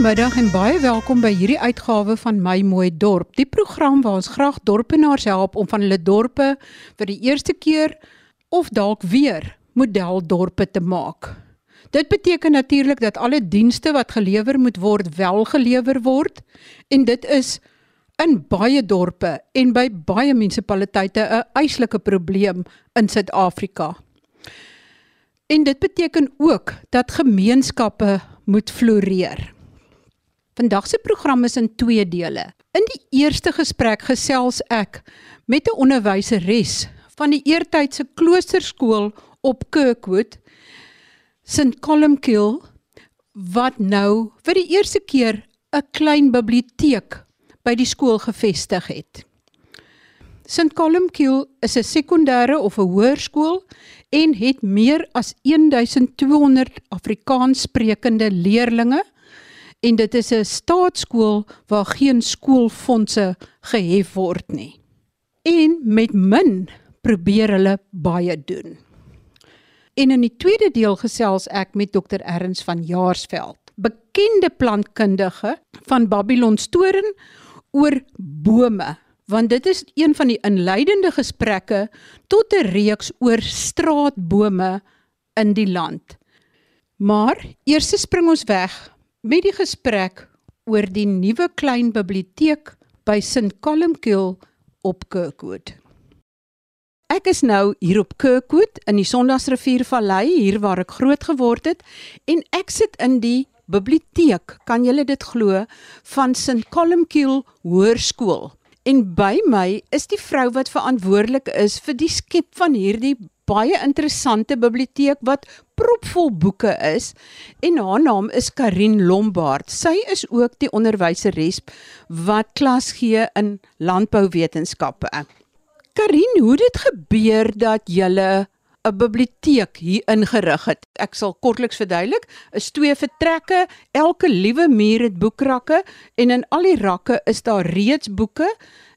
Goeiemiddag en baie welkom by hierdie uitgawe van My Mooi Dorp. Die program waar ons graag dorpenaars help om van hulle dorpe vir die eerste keer of dalk weer modeldorpe te maak. Dit beteken natuurlik dat alle dienste wat gelewer moet word wel gelewer word en dit is in baie dorpe en by baie munisipaliteite 'n eislike probleem in Suid-Afrika. En dit beteken ook dat gemeenskappe moet floreer. Vandag se program is in twee dele. In die eerste gesprek gesels ek met 'n onderwyseres van die eertydse kloosterskool op Kirkwood, St Columkill, wat nou vir die eerste keer 'n klein biblioteek by die skool gevestig het. St Columkill is 'n sekondêre of 'n hoërskool en het meer as 1200 Afrikaans sprekende leerdlinge en dit is 'n staatskool waar geen skoolfondse gehef word nie. En met min probeer hulle baie doen. En in die tweede deel gesels ek met Dr Erns van Jaarsveld, bekende plantkundige van Babylon Storen oor bome want dit is een van die inleidende gesprekke tot 'n reeks oor straatbome in die land. Maar eers spring ons weg met die gesprek oor die nuwe klein biblioteek by St Columkill op Kirkwood. Ek is nou hier op Kirkwood in die Sondagsriviervallei, hier waar ek groot geword het, en ek sit in die biblioteek, kan julle dit glo, van St Columkill Hoërskool. En by my is die vrou wat verantwoordelik is vir die skep van hierdie baie interessante biblioteek wat propvol boeke is en haar naam is Karin Lombard. Sy is ook die onderwyseres wat klas gee in landbouwetenskappe. Karin, hoe dit gebeur dat jy 'n biblioteek hier ingerig het. Ek sal kortliks verduidelik. Is twee vertrekke, elke liewe muur het boekrakke en in al die rakke is daar reeds boeke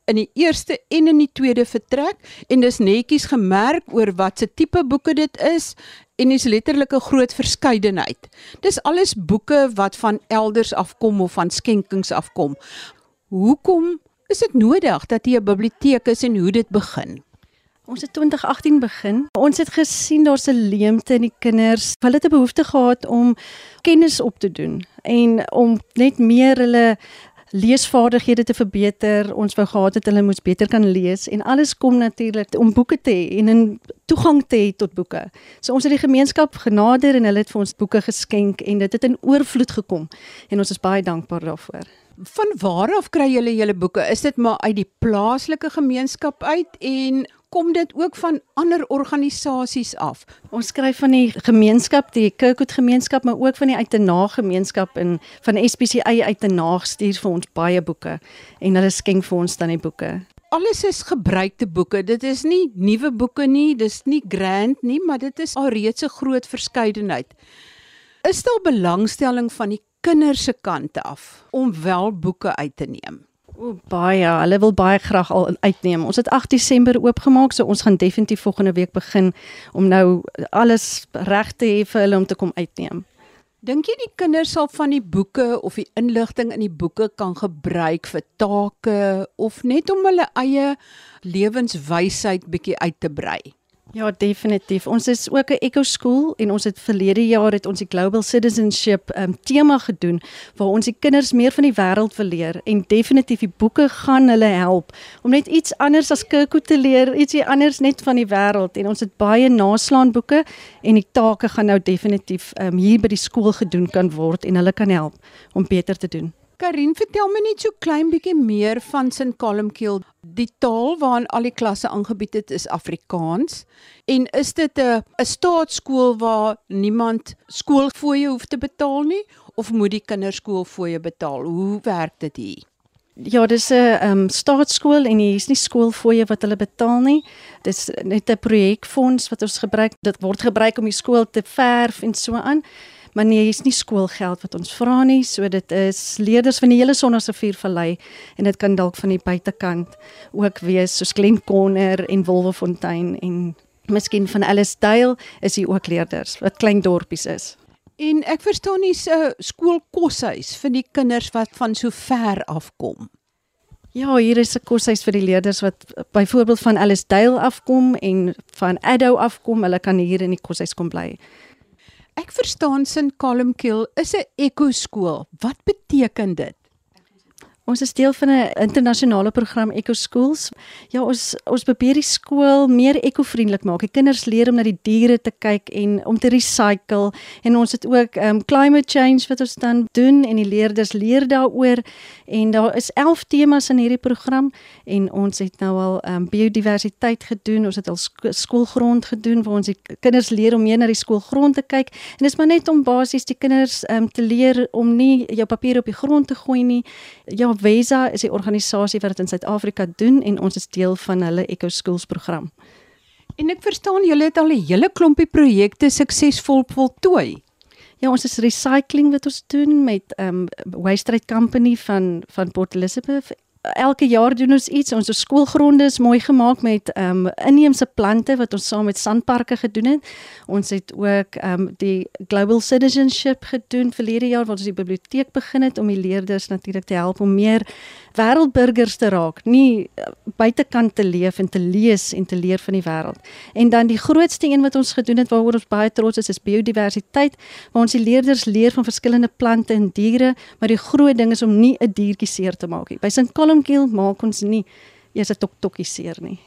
in die eerste en in die tweede vertrek en dis netjies gemerk oor watse tipe boeke dit is en is letterlik 'n groot verskeidenheid. Dis alles boeke wat van elders afkom of van skenkings afkom. Hoekom is dit nodig dat jy 'n biblioteek is en hoe dit begin? Ons het 2018 begin. Ons het gesien daar's 'n leemte in die kinders. Hulle het 'n behoefte gehad om kennis op te doen en om net meer hulle leesvaardighede te verbeter. Ons wou gehad het hulle moes beter kan lees en alles kom natuurlik om boeke te hê en 'n toegang te hê tot boeke. So ons het die gemeenskap genader en hulle het vir ons boeke geskenk en dit het in oorvloed gekom en ons is baie dankbaar daarvoor. Van waar af kry julle julle boeke? Is dit maar uit die plaaslike gemeenskap uit en kom dit ook van ander organisasies af. Ons skryf van die gemeenskap, die Kirkwood gemeenskap, maar ook van die Uitenaag gemeenskap en van SPCA Uitenaag stuur vir ons baie boeke en hulle skenk vir ons dan die boeke. Alles is gebruikte boeke. Dit is nie nuwe boeke nie, dis nie grand nie, maar dit is alreeds 'n groot verskeidenheid. Is daar belangstelling van die kinders se kant af om wel boeke uit te neem? O baie, hulle wil baie graag al uitneem. Ons het 8 Desember oopgemaak, so ons gaan definitief volgende week begin om nou alles reg te hê vir hulle om te kom uitneem. Dink jy die kinders sal van die boeke of die inligting in die boeke kan gebruik vir take of net om hulle eie lewenswysheid bietjie uit te brei? Ja, definitief. Ons is ook 'n Eco School en ons het verlede jaar het ons die Global Citizenship um, tema gedoen waar ons die kinders meer van die wêreld wil leer en definitief die boeke gaan hulle help om net iets anders as Kirko te leer, ietsie anders net van die wêreld en ons het baie naslaan boeke en die take gaan nou definitief um, hier by die skool gedoen kan word en hulle kan help om beter te doen. Karin, vertel my net so klein bietjie meer van St. Columkill. Die taal waarin al die klasse aangebied het is Afrikaans. En is dit 'n 'n staatskool waar niemand skoolfooie hoef te betaal nie of moet die kinders skoolfooie betaal? Hoe werk dit hier? Ja, dis 'n um, staatskool en hier is nie skoolfooie wat hulle betaal nie. Dis net 'n projekfonds wat ons gebruik. Dit word gebruik om die skool te verf en so aan maar nee, is nie skoolgeld wat ons vra nie, so dit is leerders van die hele Sondagsrivier vallei en dit kan dalk van die buitekant ook wees soos Glencorner en Wolwefontein en miskien van Ellisdale is hier ook leerders wat klein dorpies is. En ek verstaan nie uh, skoolkoshuis vir die kinders wat van so ver afkom. Ja, hier is 'n koshuis vir die leerders wat byvoorbeeld van Ellisdale afkom en van Addo afkom. Hulle kan hier in die koshuis kom bly. Ek verstaan St. Columkill is 'n ekoskool. Wat beteken dit? Ons is deel van 'n internasionale program Eco Schools. Ja, ons ons probeer die skool meer ekovriendelik maak. Die kinders leer om na die diere te kyk en om te recycle en ons het ook um climate change wat ons dan doen en die leerders leer daaroor en daar is 11 temas in hierdie program en ons het nou al um biodiversiteit gedoen. Ons het al sk skoolgrond gedoen waar ons die kinders leer om meer na die skoolgrond te kyk en dit is maar net om basies die kinders um te leer om nie jou papier op die grond te gooi nie. Ja, Wesa is die organisasie wat dit in Suid-Afrika doen en ons is deel van hulle Eco Schools program. En ek verstaan julle het al 'n hele klompie projekte suksesvol voltooi. Ja, ons is recycling wat ons doen met ehm um, Waste Trade Company van van Port Elizabeth elke jaar doen ons iets. Ons skoolgronde is mooi gemaak met ehm um, inheemse plante wat ons saam met sandparke gedoen het. Ons het ook ehm um, die Global Citizenship gedoen verlede jaar waar ons die biblioteek begin het om die leerders natuurlik te help om meer wêreldburgers te raak, nie uh, buitekant te leef en te lees en te leer van die wêreld. En dan die grootste een wat ons gedoen het waaroor ons baie trots is, is biodiversiteit, waar ons die leerders leer van verskillende plante en diere, maar die groot ding is om nie 'n diertjie seer te maak nie. By St. Columkill maak ons nie eers 'n tokkie seer nie.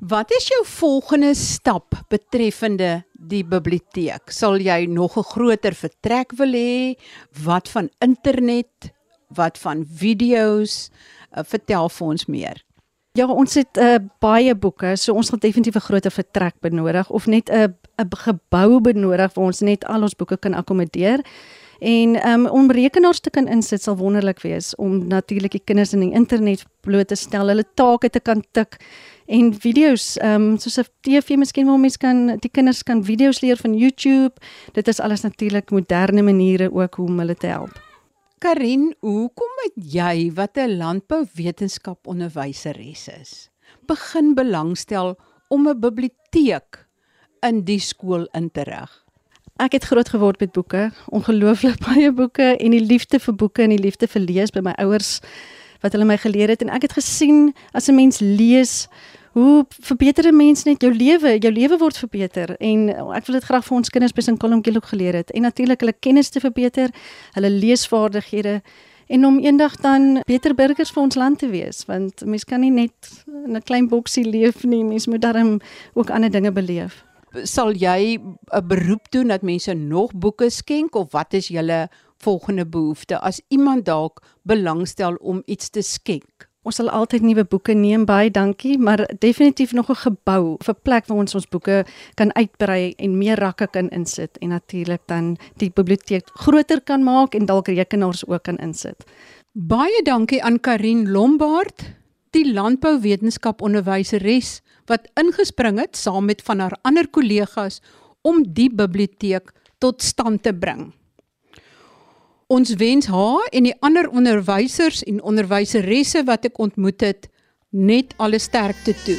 Wat is jou volgende stap betreffende die biblioteek? Sal jy nog 'n groter vertrek wil hê? Wat van internet? Wat van video's uh, vertel vir ons meer. Ja, ons het uh, baie boeke, so ons gaan definitief 'n groter vertrek benodig of net 'n 'n gebou benodig waar ons net al ons boeke kan akkommodeer. En um, om rekenaars te kan insit sal wonderlik wees om natuurlik die kinders in die internet bloot te stel, hulle take te kan tik en video's ehm um, soos 'n TV miskien waar mense kan die kinders kan video's leer van YouTube. Dit is alles natuurlik moderne maniere ook hoe om hulle te help. Karin, hoekom het jy wat 'n landbouwetenskap onderwyseres is, begin belangstel om 'n biblioteek in die skool in te rig? Ek het groot geword met boeke, ongelooflik baie boeke en die liefde vir boeke en die liefde vir lees by my ouers wat hulle my geleer het en ek het gesien as 'n mens lees hoe verbeter 'n mens net jou lewe? Jou lewe word verbeter en ek wil dit graag vir ons kinders by St. Columkill ook geleer het en natuurlik hulle kennis te verbeter, hulle leesvaardighede en om eendag dan beter burgers vir ons land te wees want mens kan nie net in 'n klein boksie leef nie, mens moet darm ook ander dinge beleef. Sal jy 'n beroep doen dat mense nog boeke skenk of wat is julle volgende behoefte as iemand dalk belangstel om iets te skenk? Ons sal altyd nuwe boeke neem, baie dankie, maar definitief nog 'n gebou of 'n plek waar ons ons boeke kan uitbrei en meer rakke kan insit en natuurlik dan die biblioteek groter kan maak en dalk rekenaars ook kan insit. Baie dankie aan Karin Lombard, die landbouwetenskap onderwyseres wat ingespring het saam met van haar ander kollegas om die biblioteek tot stand te bring. Ons wens haar en die ander onderwysers en onderwyseresse wat ek ontmoet het net alle sterkte toe.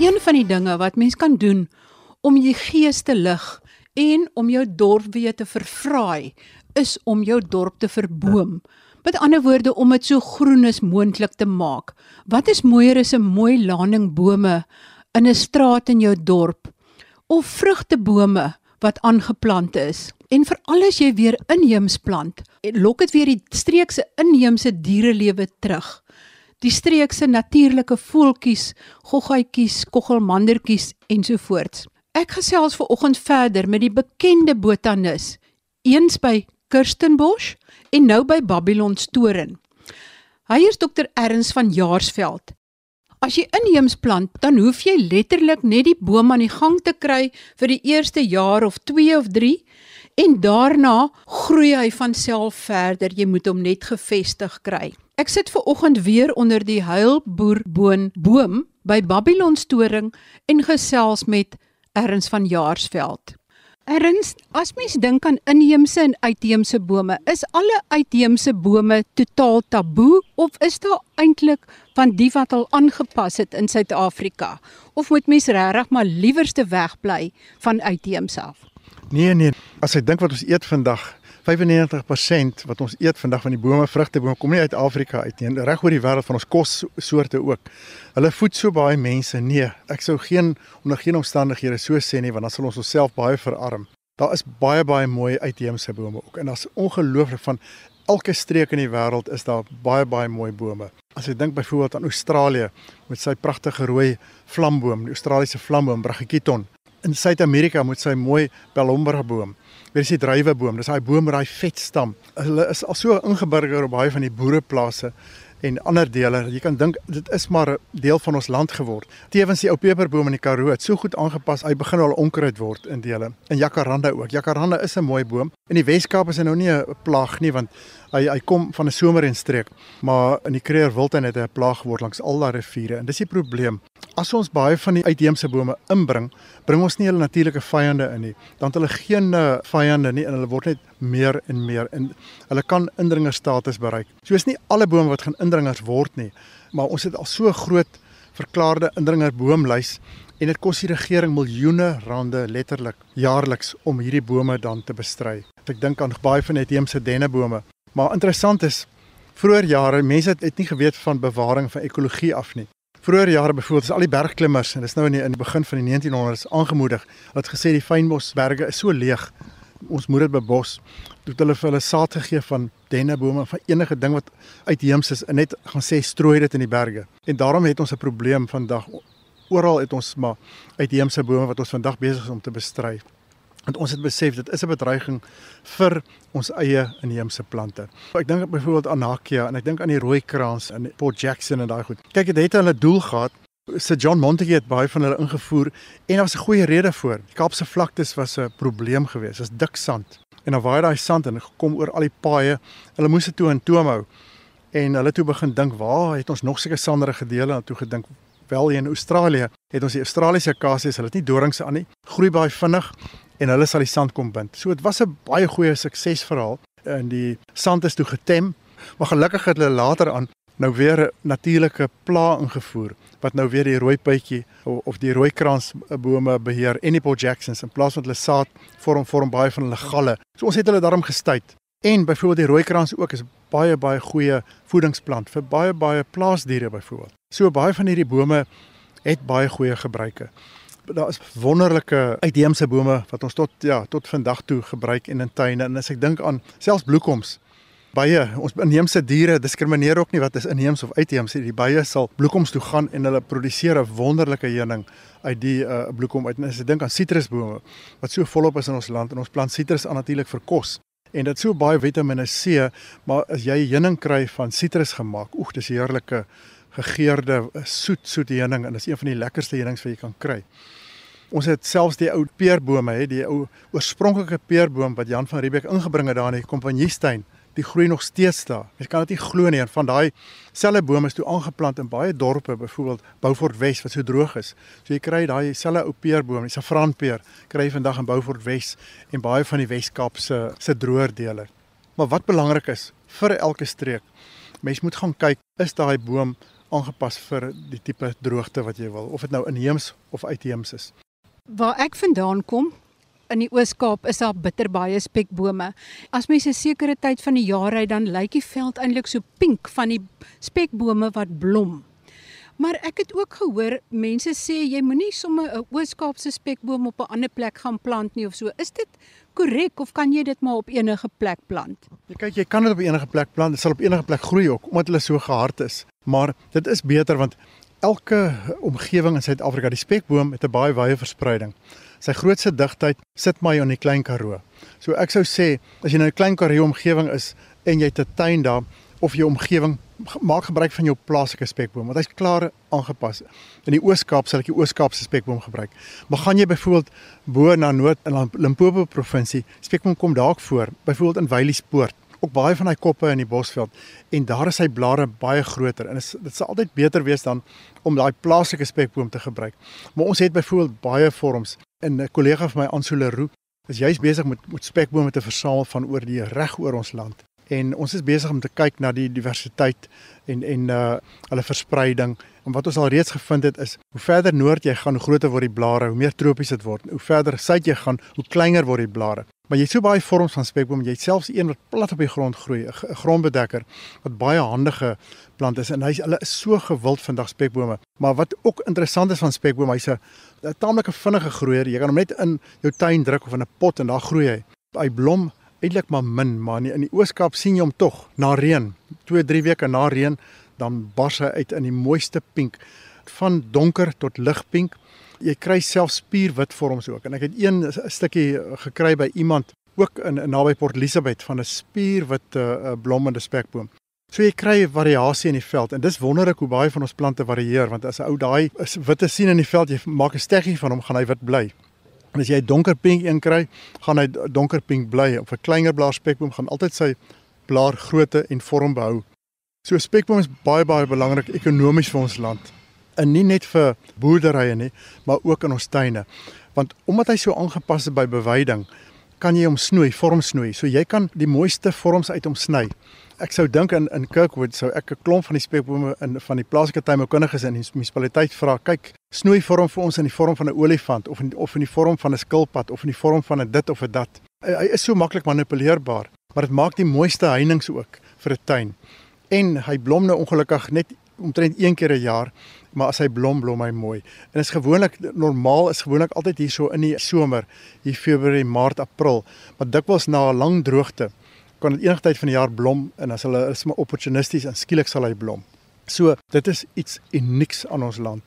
Een van die dinge wat mens kan doen om jou gees te lig en om jou dorp weer te verfraai, is om jou dorp te verboom. Met ander woorde om dit so groen as moontlik te maak. Wat is mooier as 'n mooi laningbome in 'n straat in jou dorp of vrugtebome wat aangeplant is. En veral as jy weer inheems plant, lok dit weer die streekse inheemse dierelewe terug. Die streekse natuurlike voeltjies, goggaatjies, koggelmandertjies ensovoorts. Ek gesels ver oggend verder met die bekende botanis, eens by Kirstenbosch en nou by Babylon Storen. Hy is dokter Erns van Jaarsveld As jy inheems plant, dan hoef jy letterlik net die boom aan die gang te kry vir die eerste jaar of 2 of 3 en daarna groei hy van self verder. Jy moet hom net gefestig kry. Ek sit ver oggend weer onder die huilboerboon boom by Babylon storing en gesels met Erns van Jaarsveld. Erns, as mens dink aan inheemse en uitheemse bome, is alle uitheemse bome totaal taboe of is daar eintlik van die wat al aangepas het in Suid-Afrika? Of moet mens regtig maar liewerste wegbly van uitheemse af? Nee nee, as ek dink wat ons eet vandag, 95% wat ons eet vandag van die bome, vrugtebome kom nie uit Afrika uit nie. Reg oor die wêreld van ons kossoorte ook. Hulle voed so baie mense. Nee, ek sou geen onder geen omstandighede so sê nie want dan sal ons onsself baie verarm. Daar is baie baie mooi uitheemse bome ook en daar's ongelooflik van elke streek in die wêreld is daar baie baie mooi bome. As jy dink byvoorbeeld aan Australië met sy pragtige rooi vlamboom, die Australiese vlamboom Brachycheton. In Suid-Amerika met sy mooi Pelombra boom. Weer is die druiweboom, dis daai boom met daai vet stam. Hulle is al so ingeburger op baie van die boereplase en ander dele. Jy kan dink dit is maar 'n deel van ons land geword. Tewens die ou peperboom in die Karoo het so goed aangepas, hy begin al onkruid word in dele. En jacaranda ook. Jacaranda is 'n mooi boom. In die Weskaap is hy nou nie 'n plaag nie want hy hy kom van 'n somerenstreek, maar in die Kruger Wildtuin het hy 'n plaag geword langs al daai riviere. En dis die probleem. As ons baie van die uitheemse bome inbring, bring ons nie hulle natuurlike vyande in nie. Dan het hulle geen uh, vyande nie en hulle word net meer en meer en hulle kan indringerstatus bereik. So is nie alle bome wat gaan indringers word nie, maar ons het al so groot verklaarde indringerboomlys en dit kos die regering miljoene rande letterlik jaarliks om hierdie bome dan te bestry. Ek dink aan baie van die uitheemse dennebome. Maar interessant is vroeër jare mense het, het nie geweet van bewaring van ekologie af nie. Vroeger jare byvoorbeeld is al die bergklimmers en dis nou in die, in die begin van die 1900s aangemoedig. Hulle het gesê die fynbosberge is so leeg. Ons moet dit bebos. Toe hulle vir hulle saad gegee van dennebome van enige ding wat uitheems is en net gaan sê strooi dit in die berge. En daarom het ons 'n probleem vandag. Oral het ons maar uitheemse bome wat ons vandag besig is om te bestry want ons het besef dit is 'n bedreiging vir ons eie inheemse plante. Ek dink byvoorbeeld aan Nakia en ek dink aan die rooi kraans in Port Jackson en daai goed. Kyk, dit het hulle doel gehad. Sir John Montague het baie van hulle ingevoer en daar was 'n goeie rede voor. Die Kaapse vlaktes was 'n probleem geweest. Dit is dik sand. En dan waai daai sand en gekom oor al die paaie. Hulle moes dit toe in toom hou. En hulle toe begin dink, "Waar het ons nog sulke sanderige dele?" En toe gedink, "Wel hier in Australië het ons die Australiese akasies, hulle het nie dorings aan nie. Groei baie vinnig en hulle sal die sand kom bind. So dit was 'n baie goeie suksesverhaal en die sand is toe getem, maar gelukkig het hulle later aan nou weer 'n natuurlike pla ingevoer wat nou weer die rooi pytjie of die rooi krans bome beheer en die Paul Jacksons in plaas van hulle saad vorm vorm baie van hulle galle. So ons het hulle daarom gestuit. En byvoorbeeld die rooi krans ook is baie baie goeie voedingsplant vir baie baie plaasdiere byvoorbeeld. So baie van hierdie bome het baie goeie gebruike daar is wonderlike uitheemse bome wat ons tot ja, tot vandag toe gebruik en in tuine. En as ek dink aan selfs bloekoms baie ons inheemse diere diskrimineer ook nie wat is inheems of uitheems die baie sal bloekoms toe gaan en hulle produseer 'n wonderlike heuning uit die uh, bloekom uit. En as ek dink aan sitrusbome wat so volop is in ons land en ons plant sitrus aan natuurlik vir kos. En dit so baie Vitamiene C maar as jy heuning kry van sitrus gemaak oek dis heerlike gegeurde soet soet heuning en dis een van die lekkerste heunings wat jy kan kry. Ons het selfs die ou peerbome, hè, die ou oorspronklike peerboom wat Jan van Riebeeck ingebring het daar in die Kompanjiestein, die groei nog steeds daar. Jy kan dit nie glo nie, van daai selfe bome is toe aangeplant in baie dorpe, byvoorbeeld Beaufort Wes wat so droog is. So jy kry daai selfe ou peerboom, die safranpeer, kry jy vandag in Beaufort Wes en baie van die Wes-Kaap se se droër dele. Maar wat belangrik is vir elke streek, mens moet gaan kyk, is daai boom aangepas vir die tipe droogte wat jy wil, of dit nou inheems of uitheems is. Waar ek vandaan kom, in die Oos-Kaap is daar bitter baie spekbome. As mens 'n sekere tyd van die jaar ry, dan lyk die veld eintlik so pink van die spekbome wat blom. Maar ek het ook gehoor mense sê jy moenie sommer 'n Oos-Kaapse spekboom op 'n ander plek gaan plant nie of so. Is dit korrek of kan jy dit maar op enige plek plant? Ja, kyk, jy kan dit op enige plek plant. Dit sal op enige plek groei ook omdat hulle so gehard is. Maar dit is beter want elke omgewing in Suid-Afrika, die spekboom het 'n baie wye verspreiding. Sy grootste digtheid sit maar in die Klein Karoo. So ek sou sê as jy nou 'n Klein Karoo omgewing is en jy het 'n tuin daar of jou omgewing maak gebruik van jou plaaslike spekboom want hy's klaar aangepas. In die Oos-Kaap sal ek die Oos-Kaapse spekboom gebruik. Maar gaan jy byvoorbeeld bo na Noord in Limpopo provinsie, spekboom kom dalk voor, byvoorbeeld in Wyliespoort ook baie van hy koppe in die bosveld en daar is sy blare baie groter en dit sal altyd beter wees dan om daai plaaslike spekboom te gebruik. Maar ons het byvoorbeeld baie vorms in 'n kollega van my Ansole Roo is juist besig met met spekbome te versamel van oor die reg oor ons land. En ons is besig om te kyk na die diversiteit en en uh hulle verspreiding. En wat ons al reeds gevind het is hoe verder noord jy gaan, hoe groter word die blare, hoe meer tropies dit word. Hoe verder suid jy gaan, hoe kleiner word die blare. Maar jy het so baie vorms van spekboom, jy het selfs een wat plat op die grond groei, 'n grondbedekker wat baie handige plant is en hy hulle is so gewild vandag spekbome. Maar wat ook interessant is van spekboom, hy's 'n taamlike vinnige groeier. Jy kan hom net in jou tuin druk of in 'n pot en daar groei hy. Hy blom eintlik maar min, maar in die Ooskaap sien jy hom tog na reën. 2, 3 weke na reën dan bars hy uit in die mooiste pink van donker tot ligpink jy kry self spierwit vorms ook en ek het een stukkie gekry by iemand ook in, in naby Port Elizabeth van 'n spierwit uh, blommende spekboom. So jy kry variasie in die veld en dis wonderlik hoe baie van ons plante varieer want as 'n ou daai witte sien in die veld jy maak 'n steggie van hom gaan hy wit bly. En as jy donker pink een kry, gaan hy donker pink bly. Op 'n kleiner blaar spekboom gaan altyd sy blaar grootte en vorm behou. So spekboom is baie baie belangrik ekonomies vir ons land en nie net vir boerderye nie, maar ook in ons tuine. Want omdat hy so aangepas is by beweiding, kan jy hom snoei, vorm snoei. So jy kan die mooiste vorms uit hom sny. Ek sou dink in in Kirkwood sou ek 'n klomp van die spekbome in van die plaaslike tuinboukundiges in die munisipaliteit vra, kyk, snoei vorm vir ons in die vorm van 'n olifant of in of in die vorm van 'n skilpad of in die vorm van 'n dit of 'n dat. Hy, hy is so maklik manipuleerbaar, maar dit maak die mooiste heininge ook vir 'n tuin. En hy blom nou ongelukkig net omtrent een keer 'n jaar, maar as hy blom, blom hy mooi. En is gewoonlik normaal is gewoonlik altyd hier so in die somer, hier Februarie, Maart, April, maar dikwels na 'n lang droogte kan dit enige tyd van die jaar blom en as hulle is maar opportunisties en skielik sal hy blom. So, dit is iets unieks aan ons land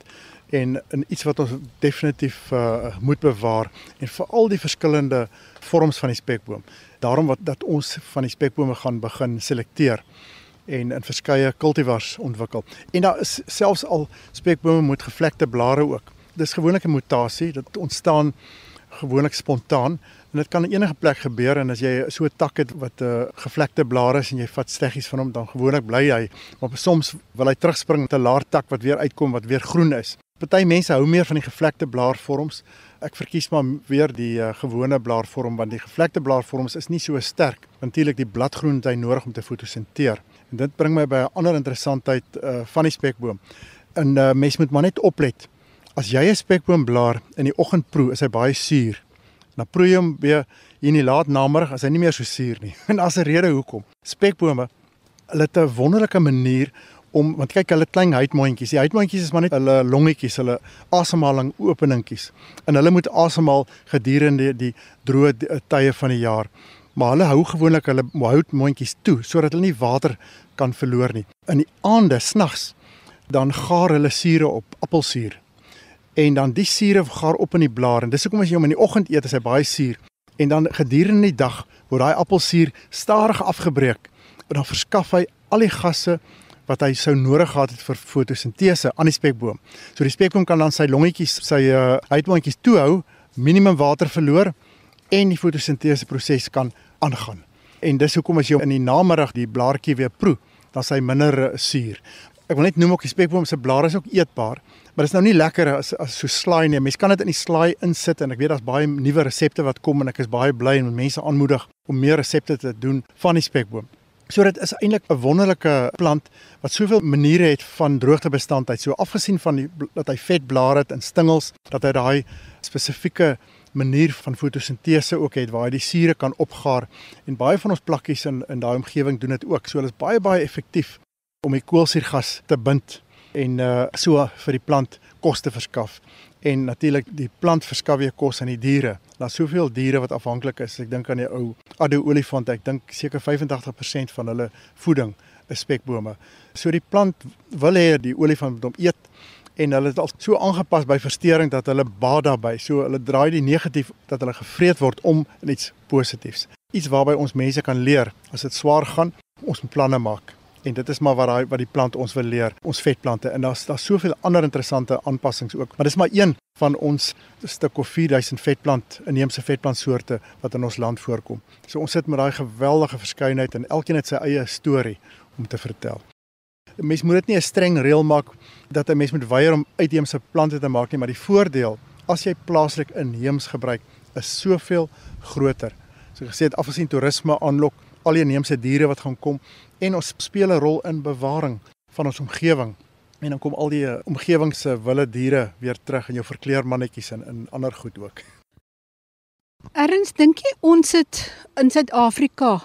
en in iets wat ons definitief uh, moet bewaar en veral die verskillende vorms van die spekboom. Daarom wat dat ons van die spekbome gaan begin selekteer en in verskeie kultivars ontwikkel. En daar is selfs al spekbome met gevlekte blare ook. Dis gewoonlik 'n mutasie, dit ontstaan gewoonlik spontaan en dit kan enige plek gebeur en as jy so 'n tak het wat 'n uh, eh, gevlekte blare is en jy vat steggies van hom dan gewoonlik bly hy, maar soms wil hy terugspring met 'n laar tak wat weer uitkom wat weer groen is. Party mense hou meer van die gevlekte blaarvorms. Ek verkies maar weer die uh, gewone blaarvorm want die gevlekte blaarvorms is nie so sterk. Natuurlik die bladgroen het hy nodig om te fotosinteer. En dit bring my by 'n ander interessantheid uh, van die spekboom. En uh, mens moet maar net oplet. As jy 'n spekboom blaar in die oggend proe, is hy baie suur. Dan proe jy hom weer in die laat namiddag, as hy nie meer so suur nie. En as 'n rede hoekom. Spekbome hulle het 'n wonderlike manier om want kyk hulle klein huidmondjies. Die huidmondjies is maar net hulle longetjies, hulle asemhaling openingkies. En hulle moet asemhaal gedurende die droë tye van die jaar maar hulle hou gewoonlik hulle houtmondjies toe sodat hulle nie water kan verloor nie. In die aande snags dan gaar hulle sure op appelsuur. En dan die sure gaar op in die blare. Dis hoekom as jy hom in die oggend eet, is hy baie suur. En dan gedurende die dag word daai appelsuur stadig afgebreek en dan verskaf hy al die gasse wat hy sou nodig gehad het vir fotosintese aan die spekboom. So die spekboom kan dan sy longetjies, sy uh, uitmondjies toehou, minimum water verloor en die fotosintese proses kan aangaan. En dis hoekom as jy in die namiddag die blaartjie weer proe, dan sy minder eh, suur. Ek wil net noem ook die spekboom se blare is ook eetbaar, maar dit is nou nie lekker as as so slaai nie. Mens kan dit in die slaai insit en ek weet daar's baie nuwe resepte wat kom en ek is baie bly en mense aanmoedig om meer resepte te doen van die spekboom. So dit is eintlik 'n wonderlike plant wat soveel maniere het van droogtebestandheid. So afgesien van die dat hy vet blare het en stingels, dat hy daai spesifieke manier van fotosintese ook het waar hy die sure kan opgaar en baie van ons plakkies in in daai omgewing doen dit ook. So dit is baie baie effektief om die koolsuurgas te bind en uh so vir die plant kos te verskaf. En natuurlik die plant verskaf weer kos aan die diere. Daar's soveel diere wat afhanklik is. Ek dink aan die ou addo olifant. Ek dink seker 85% van hulle voeding is spekbome. So die plant wil hê die olifant moet hom eet en hulle het al so aangepas by verstoring dat hulle baat daarbey. So hulle draai die negatief dat hulle gevreet word om in iets positiefs. Iets waarby ons mense kan leer as dit swaar gaan, ons moet planne maak. En dit is maar wat daai wat die plant ons wil leer, ons vetplante. En daar's daar soveel ander interessante aanpassings ook. Maar dis maar een van ons stuk of 4000 vetplant inheemse vetplantsoorte wat in ons land voorkom. So ons sit met daai geweldige verskeidenheid en elkeen het sy eie storie om te vertel. Mens moet dit nie 'n streng reël maak dat 'n mens moet weier om uitheemse plante te maak nie, maar die voordeel as jy plaaslik inheems gebruik, is soveel groter. So gesê het afgesien toerisme aanlok, al die inheemse diere wat gaan kom en ons speel 'n rol in bewaring van ons omgewing. En dan kom al die eh, omgewing se wilde diere weer terug in jou verkleermannetjies en in ander goed ook. Erns, dink jy ons het in Suid-Afrika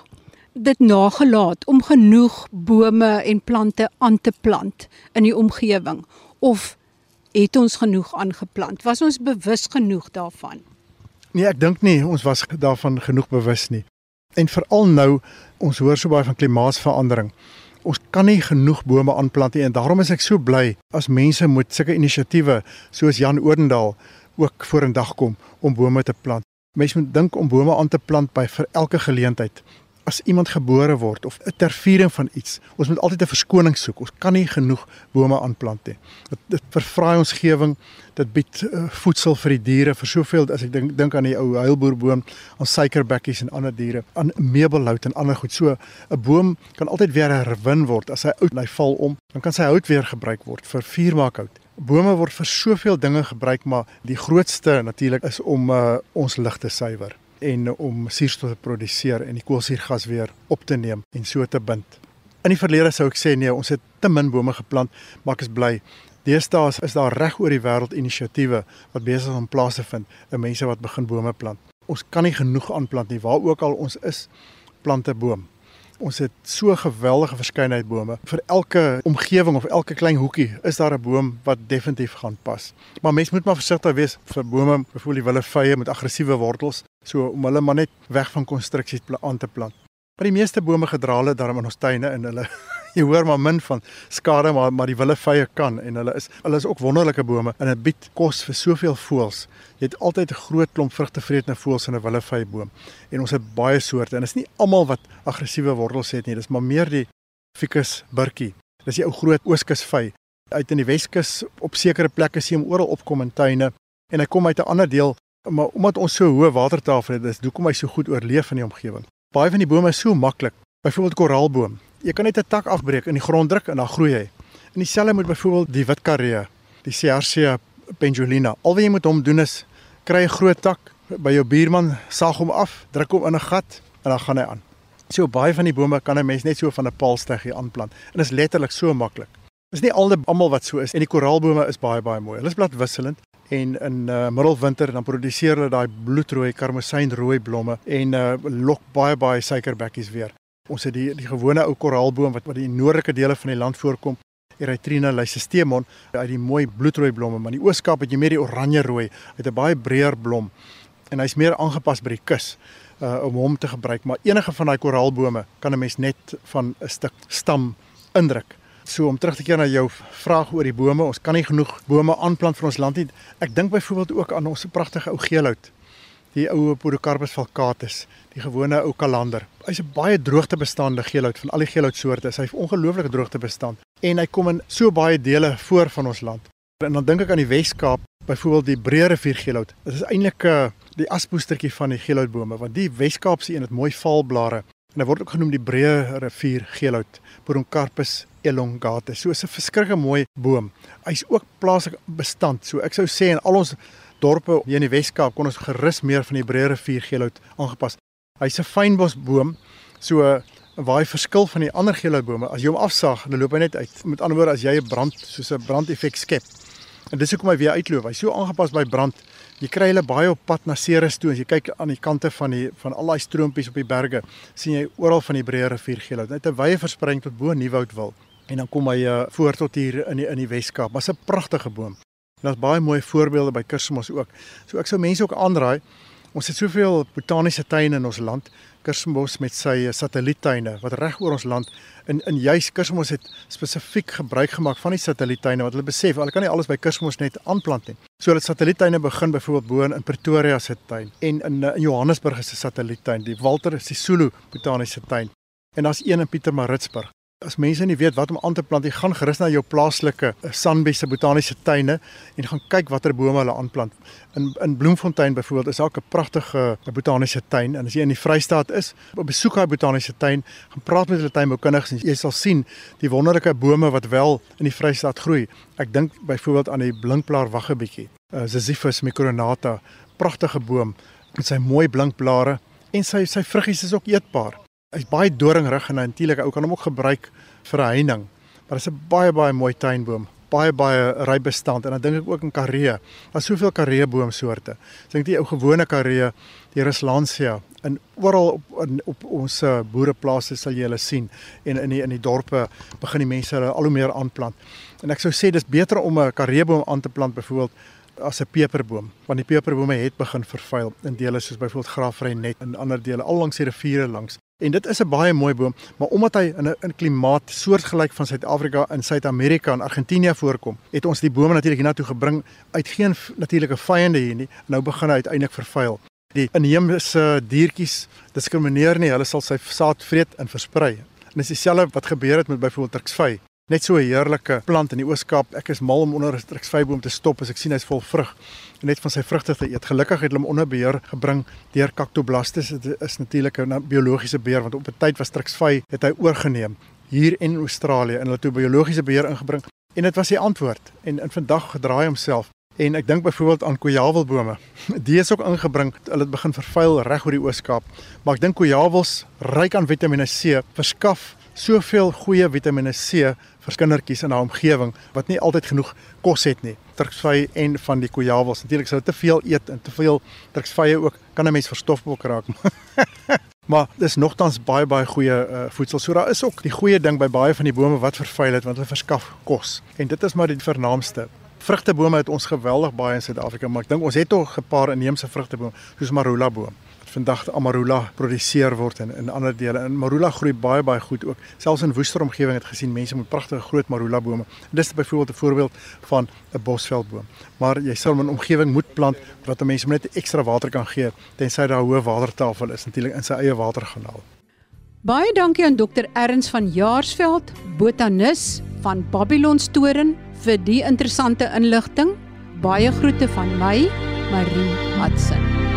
dit nagelaat om genoeg bome en plante aan te plant in die omgewing of het ons genoeg aangeplant? Was ons bewus genoeg daarvan? Nee, ek dink nie ons was daarvan genoeg bewus nie. En veral nou, ons hoor so baie van klimaatsverandering. Ons kan nie genoeg bome aanplant nie en daarom is ek so bly as mense moet sulke inisiatiewe soos Jan Odendaal ook vorendag kom om bome te plant. Mense moet dink om bome aan te plant by vir elke geleentheid as iemand gebore word of 'n terviering van iets. Ons moet altyd 'n verskoning soek. Ons kan nie genoeg bome aanplant nie. Dit, dit vervraai ons gewing. Dit bied uh, voedsel vir die diere vir soveel as ek dink dink aan die ou heilboerboom, aan suikerbekkies en ander diere, aan meubelhout en ander goed. So 'n boom kan altyd weer herwin word as hy oud en hy val om, dan kan sy hout weer gebruik word vir vuurmaakhout. Bome word vir soveel dinge gebruik, maar die grootste natuurlik is om uh, ons lug te suiwer en om suurstof te produseer en die koolsuurgas weer op te neem en so te bind. In die verlede sou ek sê nee, ons het te min bome geplant, maar ek is bly. Deesdae is daar reg oor die wêreld inisiatiewe wat besig is om plaas te vind, en mense wat begin bome plant. Ons kan nie genoeg aanplant nie waar ook al ons is, plante boom. Ons het so geweldige verskeidenheid bome. Vir elke omgewing of elke klein hoekie is daar 'n boom wat definitief gaan pas. Maar mens moet maar versigtig wees vir bome, byvoorbeeld die willevye met aggressiewe wortels, so om hulle maar net weg van konstruksies aan te plant. Maar die meeste bome gedra hulle daarom in ons tuine en hulle jy hoor maar min van skade maar maar die willevye kan en hulle is hulle is ook wonderlike bome en dit bied kos vir soveel voëls. Jy het altyd 'n groot klomp vrugtevretende voëls in 'n willevyeboom en ons het baie soorte en dit is nie almal wat aggressiewe wortels het nie. Dis maar meer die Ficus burkie. Dis die ou groot ooskusvy uit in die Weskus op sekere plekke sien hom oral opkom in tuine en hy kom uit 'n ander deel maar omdat ons so hoë watertafel het, dis hoekom hy so goed oorleef in die omgewing. Baie van die bome is so maklik. Byvoorbeeld koraalboom jy kan net 'n tak afbreek in die grond druk en dan groei hy. En dieselfde moet byvoorbeeld die witkaree, die Cercia pendulina. Al wat jy moet hom doen is kry 'n groot tak by jou buurman, saag hom af, druk hom in 'n gat en dan gaan hy aan. So baie van die bome kan 'n mens net so van 'n paalsteggie aanplant. En dit is letterlik so maklik. Dis nie almal wat so is en die koraalbome is baie baie mooi. Hulle is bladwisselend en in uh, middelwinter dan produseer hulle daai bloedrooi karmosynrooi blomme en uh, lok baie baie suikerbekkies weer. Ons het die die gewone ou koraalboom wat wat in die noordelike dele van die land voorkom, Erythrina lysistemon, uit die mooi bloedrooi blomme, maar in die Ooskaap het jy meer die oranje rooi, met 'n baie breër blom. En hy's meer aangepas by die kus uh om hom te gebruik, maar enige van daai koraalbome kan 'n mens net van 'n stuk stam indruk. So om terug te keer na jou vraag oor die bome, ons kan nie genoeg bome aanplant vir ons land nie. Ek dink byvoorbeeld ook aan ons pragtige ou geelhout die ou Podocarpus falcatus, die gewone ou kalander. Hy's 'n baie droogtebestande geelhout van al die geelhoutsoorte. Hy's ongelooflike droogtebestand en hy kom in so baie dele voor van ons land. En dan dink ek aan die Wes-Kaap, byvoorbeeld die Breë rivier geelhout. Dit is eintlik 'n uh, die aspoestertjie van die geelhoutbome want die Wes-Kaapse een het mooi valblare en hy word ook genoem die Breë rivier geelhout, Podocarpus elongatus. So 'n verskrikke mooi boom. Hy's ook plaaslik bestand. So ek sou sê in al ons dorpe hier in die Wes-Kaap kon ons gerus meer van die breë rivier geelhout aangepas. Hy's 'n fynbosboom, so waar hy verskil van die ander geelhoutbome. As jy hom afsaag, dan loop hy net uit. Met ander woorde, as jy 'n brand soos 'n brandeffek skep. En dis hoekom hy weer uitloop. Hy's so aangepas by brand. Jy kry hulle baie op pad na Ceres toe. As jy kyk aan die kante van die van al daai stroompies op die berge, sien jy oral van die breë rivier geelhout. Net 'n wye verspreiding tot bo Nieuwoud wil. En dan kom hy uh, voor tot hier in die in die Wes-Kaap. Maar's 'n pragtige boom. Daar's baie mooi voorbeelde by Kersmos ook. So ek sou mense ook aanraai. Ons het soveel botaniese tuine in ons land. Kersmos met sy eh, satelliettuine wat reg oor ons land in in juis Kersmos het spesifiek gebruik gemaak van die satelliettuine wat hulle besef, hulle kan nie alles by Kersmos net aanplant nie. So hulle satelliettuine begin byvoorbeeld bo in Pretoria se tuin en in eh, in Johannesburg 'n satelliettuin, die Walter Sisulu botaniese tuin. En daar's een in Pietermaritzburg. As mense nie weet wat om aan te plant nie, gaan gerus na jou plaaslike eh, Sanbie se botaniese tuine en gaan kyk watter bome hulle aanplant. In in Bloemfontein byvoorbeeld is daar 'n pragtige eh, botaniese tuin en as jy in die Vrystaat is, besoek daai botaniese tuin, gaan praat met hulle tuinboukundiges en jy sal sien die wonderlike bome wat wel in die Vrystaat groei. Ek dink byvoorbeeld aan die blinkblaar waggebietjie, uh, Ziziphus micronata, pragtige boom met sy mooi blink blare en sy sy vruggies is ook eetbaar. Hy's baie doringrig en natuurlik ou kan hom ook gebruik vir 'n heining. Maar dit is 'n baie baie mooi tuinboom, baie baie ryk bestand en dan dink ek ook in karee. Daar's soveel karee boomsoorte. Ek dink die ou gewone karee, die Ruslansia en oral op in, op ons eh, boereplase sal jy hulle sien en in die in die dorpe begin die mense hulle al hoe meer aanplant. En ek sou sê dis beter om 'n kareeboom aan te plant byvoorbeeld as 'n peperboom want die peperbome het begin vervuil in dele soos byvoorbeeld Graafry net en ander dele al langs die riviere langs. En dit is 'n baie mooi boom, maar omdat hy in 'n klimaat soortgelyk van Suid-Afrika in Suid-Amerika en Argentinië voorkom, het ons die bome natuurlik hiernatoe gebring uit geen natuurlike vyande hier nie. Nou begin hy uiteindelik vervuil. Die inheemse diertjies diskrimineer nie, hulle sal sy saad vreet en versprei. En dis dieselfde wat gebeur het met byvoorbeeld Turksvy. Net so 'n heerlike plant in die Oos-Kaap. Ek is mal om onder 'n Turksvyboom te stop as ek sien hy's vol vrug en net van sy vrugte te eet. Gelukkig het hulle hom onder beheer gebring deur Cactoblastis. Dit is natuurlik 'n biologiese beheer want op 'n tyd was Turksvy het hy oorgeneem hier in Australië en hulle toe biologiese beheer ingebring en dit was die antwoord. En in vandag gedraai homself En ek dink byvoorbeeld aan kojawelbome. Die is ook ingebring. Hulle het begin vervuil reg oor die Oos-Kaap. Maar ek dink kojawels ryk aan Vitamiene C verskaf soveel goeie Vitamiene C vir kindertjies in 'n omgewing wat nie altyd genoeg kos het nie. Turksvy en van die kojawels. Natuurlik sou te veel eet en te veel turksvye ook kan 'n mens verstofbok raak. maar dis nogtans baie baie goeie uh, voedsel. So daar is ook die goeie ding by baie van die bome wat vervuil het want hulle verskaf kos. En dit is maar die vernaamste. Vrugtebome het ons geweldig baie in Suid-Afrika, maar ek dink ons het tog 'n paar inheemse vrugtebome soos marula boom vandag amarula produseer word in in ander dele. En marula groei baie baie goed ook. Selfs in woester omgewing het gesien mense met pragtige groot marula bome. Dit is byvoorbeeld 'n voorbeeld van 'n bosveldboom. Maar jy sal 'n omgewing moet plant wat 'n mens net ekstra water kan gee tensy daar 'n hoë watertafel is natuurlik in sy eie waterkanaal. Baie dankie aan Dr. Erns van Jaarsveld, botanis van Babylon Storen vir die interessante inligting. Baie groete van my, Marie Hudson.